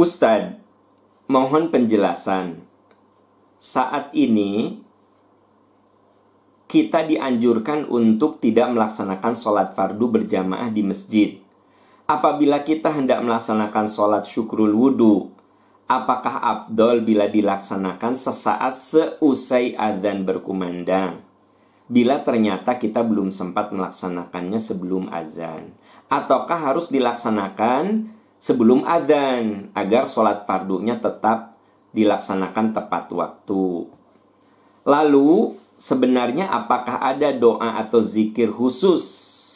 Ustadz, mohon penjelasan. Saat ini kita dianjurkan untuk tidak melaksanakan sholat fardu berjamaah di masjid. Apabila kita hendak melaksanakan sholat syukrul wudhu, apakah afdol bila dilaksanakan sesaat seusai azan berkumandang? Bila ternyata kita belum sempat melaksanakannya sebelum azan, ataukah harus dilaksanakan sebelum azan agar sholat fardunya tetap dilaksanakan tepat waktu. Lalu sebenarnya apakah ada doa atau zikir khusus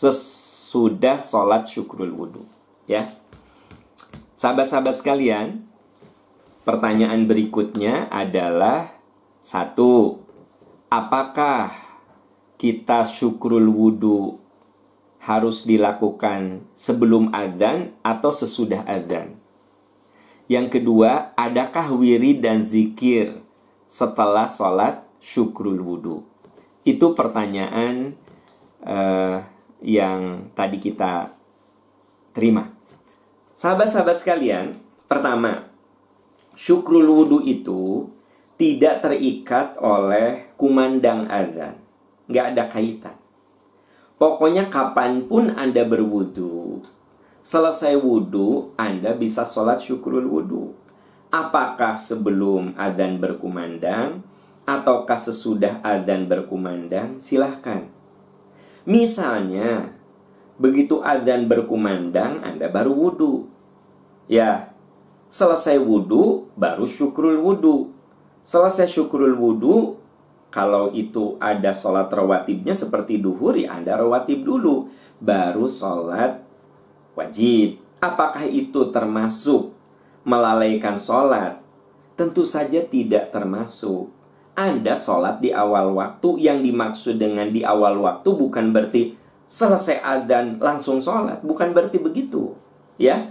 sesudah sholat syukrul wudhu? Ya, sahabat-sahabat sekalian, pertanyaan berikutnya adalah satu, apakah kita syukrul wudhu harus dilakukan sebelum azan atau sesudah azan. Yang kedua, adakah wirid dan zikir setelah sholat syukrul wudhu? Itu pertanyaan uh, yang tadi kita terima. Sahabat-sahabat sekalian, pertama, syukrul wudhu itu tidak terikat oleh kumandang azan. Nggak ada kaitan. Pokoknya kapan pun Anda berwudu, selesai wudu, Anda bisa sholat syukrul wudu. Apakah sebelum azan berkumandang, ataukah sesudah azan berkumandang, silahkan. Misalnya, begitu azan berkumandang, Anda baru wudu. Ya, selesai wudu, baru syukrul wudu. Selesai syukrul wudu, kalau itu ada sholat rawatibnya seperti duhur ya Anda rawatib dulu Baru sholat wajib. Apakah itu termasuk melalaikan sholat? Tentu saja tidak termasuk. Anda sholat di awal waktu Yang dimaksud dengan di awal waktu bukan berarti selesai azan langsung sholat Bukan berarti begitu ya.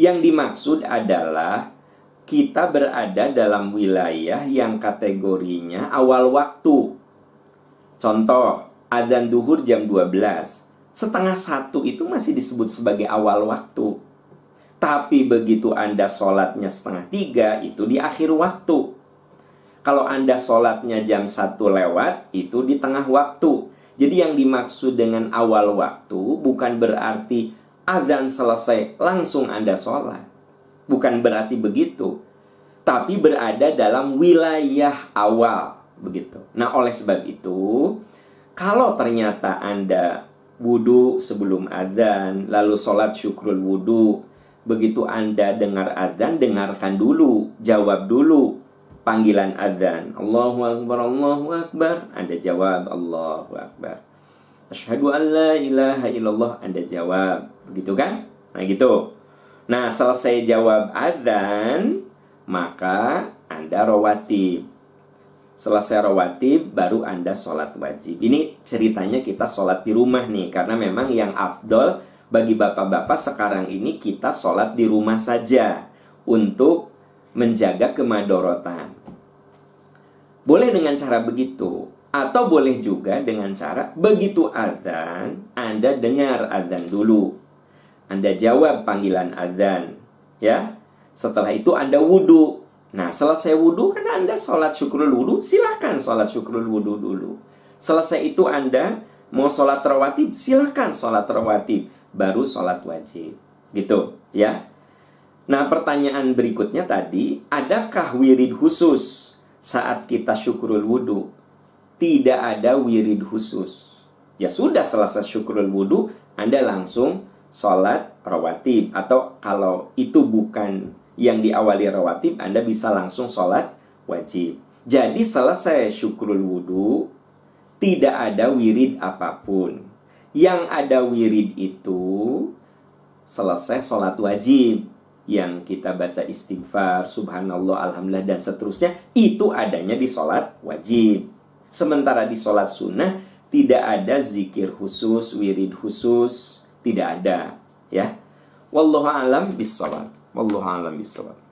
Yang dimaksud adalah kita berada dalam wilayah yang kategorinya awal waktu. Contoh, azan duhur jam 12. Setengah satu itu masih disebut sebagai awal waktu. Tapi begitu Anda sholatnya setengah tiga, itu di akhir waktu. Kalau Anda sholatnya jam satu lewat, itu di tengah waktu. Jadi yang dimaksud dengan awal waktu bukan berarti azan selesai langsung Anda sholat bukan berarti begitu, tapi berada dalam wilayah awal begitu. Nah, oleh sebab itu, kalau ternyata Anda wudhu sebelum adzan, lalu sholat syukrul wudhu, begitu Anda dengar adzan, dengarkan dulu, jawab dulu panggilan adzan. Allahu Akbar, Allahu Akbar. Anda jawab, Allahu Akbar. Asyhadu an la ilaha illallah. Anda jawab. Begitu kan? Nah gitu. Nah, selesai jawab adzan, maka Anda rawatib. Selesai rawatib, baru Anda sholat wajib. Ini ceritanya kita sholat di rumah nih, karena memang yang afdol bagi bapak-bapak sekarang ini kita sholat di rumah saja untuk menjaga kemadorotan. Boleh dengan cara begitu, atau boleh juga dengan cara begitu azan, Anda dengar azan dulu. Anda jawab panggilan azan, ya. Setelah itu Anda wudhu. Nah, selesai wudhu kan Anda sholat syukrul wudhu, silahkan sholat syukrul wudhu dulu. Selesai itu Anda mau sholat rawatib, silahkan sholat rawatib, baru sholat wajib. Gitu, ya. Nah, pertanyaan berikutnya tadi, adakah wirid khusus saat kita syukrul wudhu? Tidak ada wirid khusus. Ya sudah selesai syukrul wudhu, Anda langsung sholat rawatib atau kalau itu bukan yang diawali rawatib Anda bisa langsung sholat wajib. Jadi selesai syukrul wudhu tidak ada wirid apa pun. Yang ada wirid itu selesai sholat wajib. Yang kita baca istighfar, subhanallah, alhamdulillah, dan seterusnya itu adanya di sholat wajib. Sementara di sholat sunnah tidak ada zikir khusus, wirid khusus, tidak ada ya. Wallahu alam bisawab wallahu alam bisawab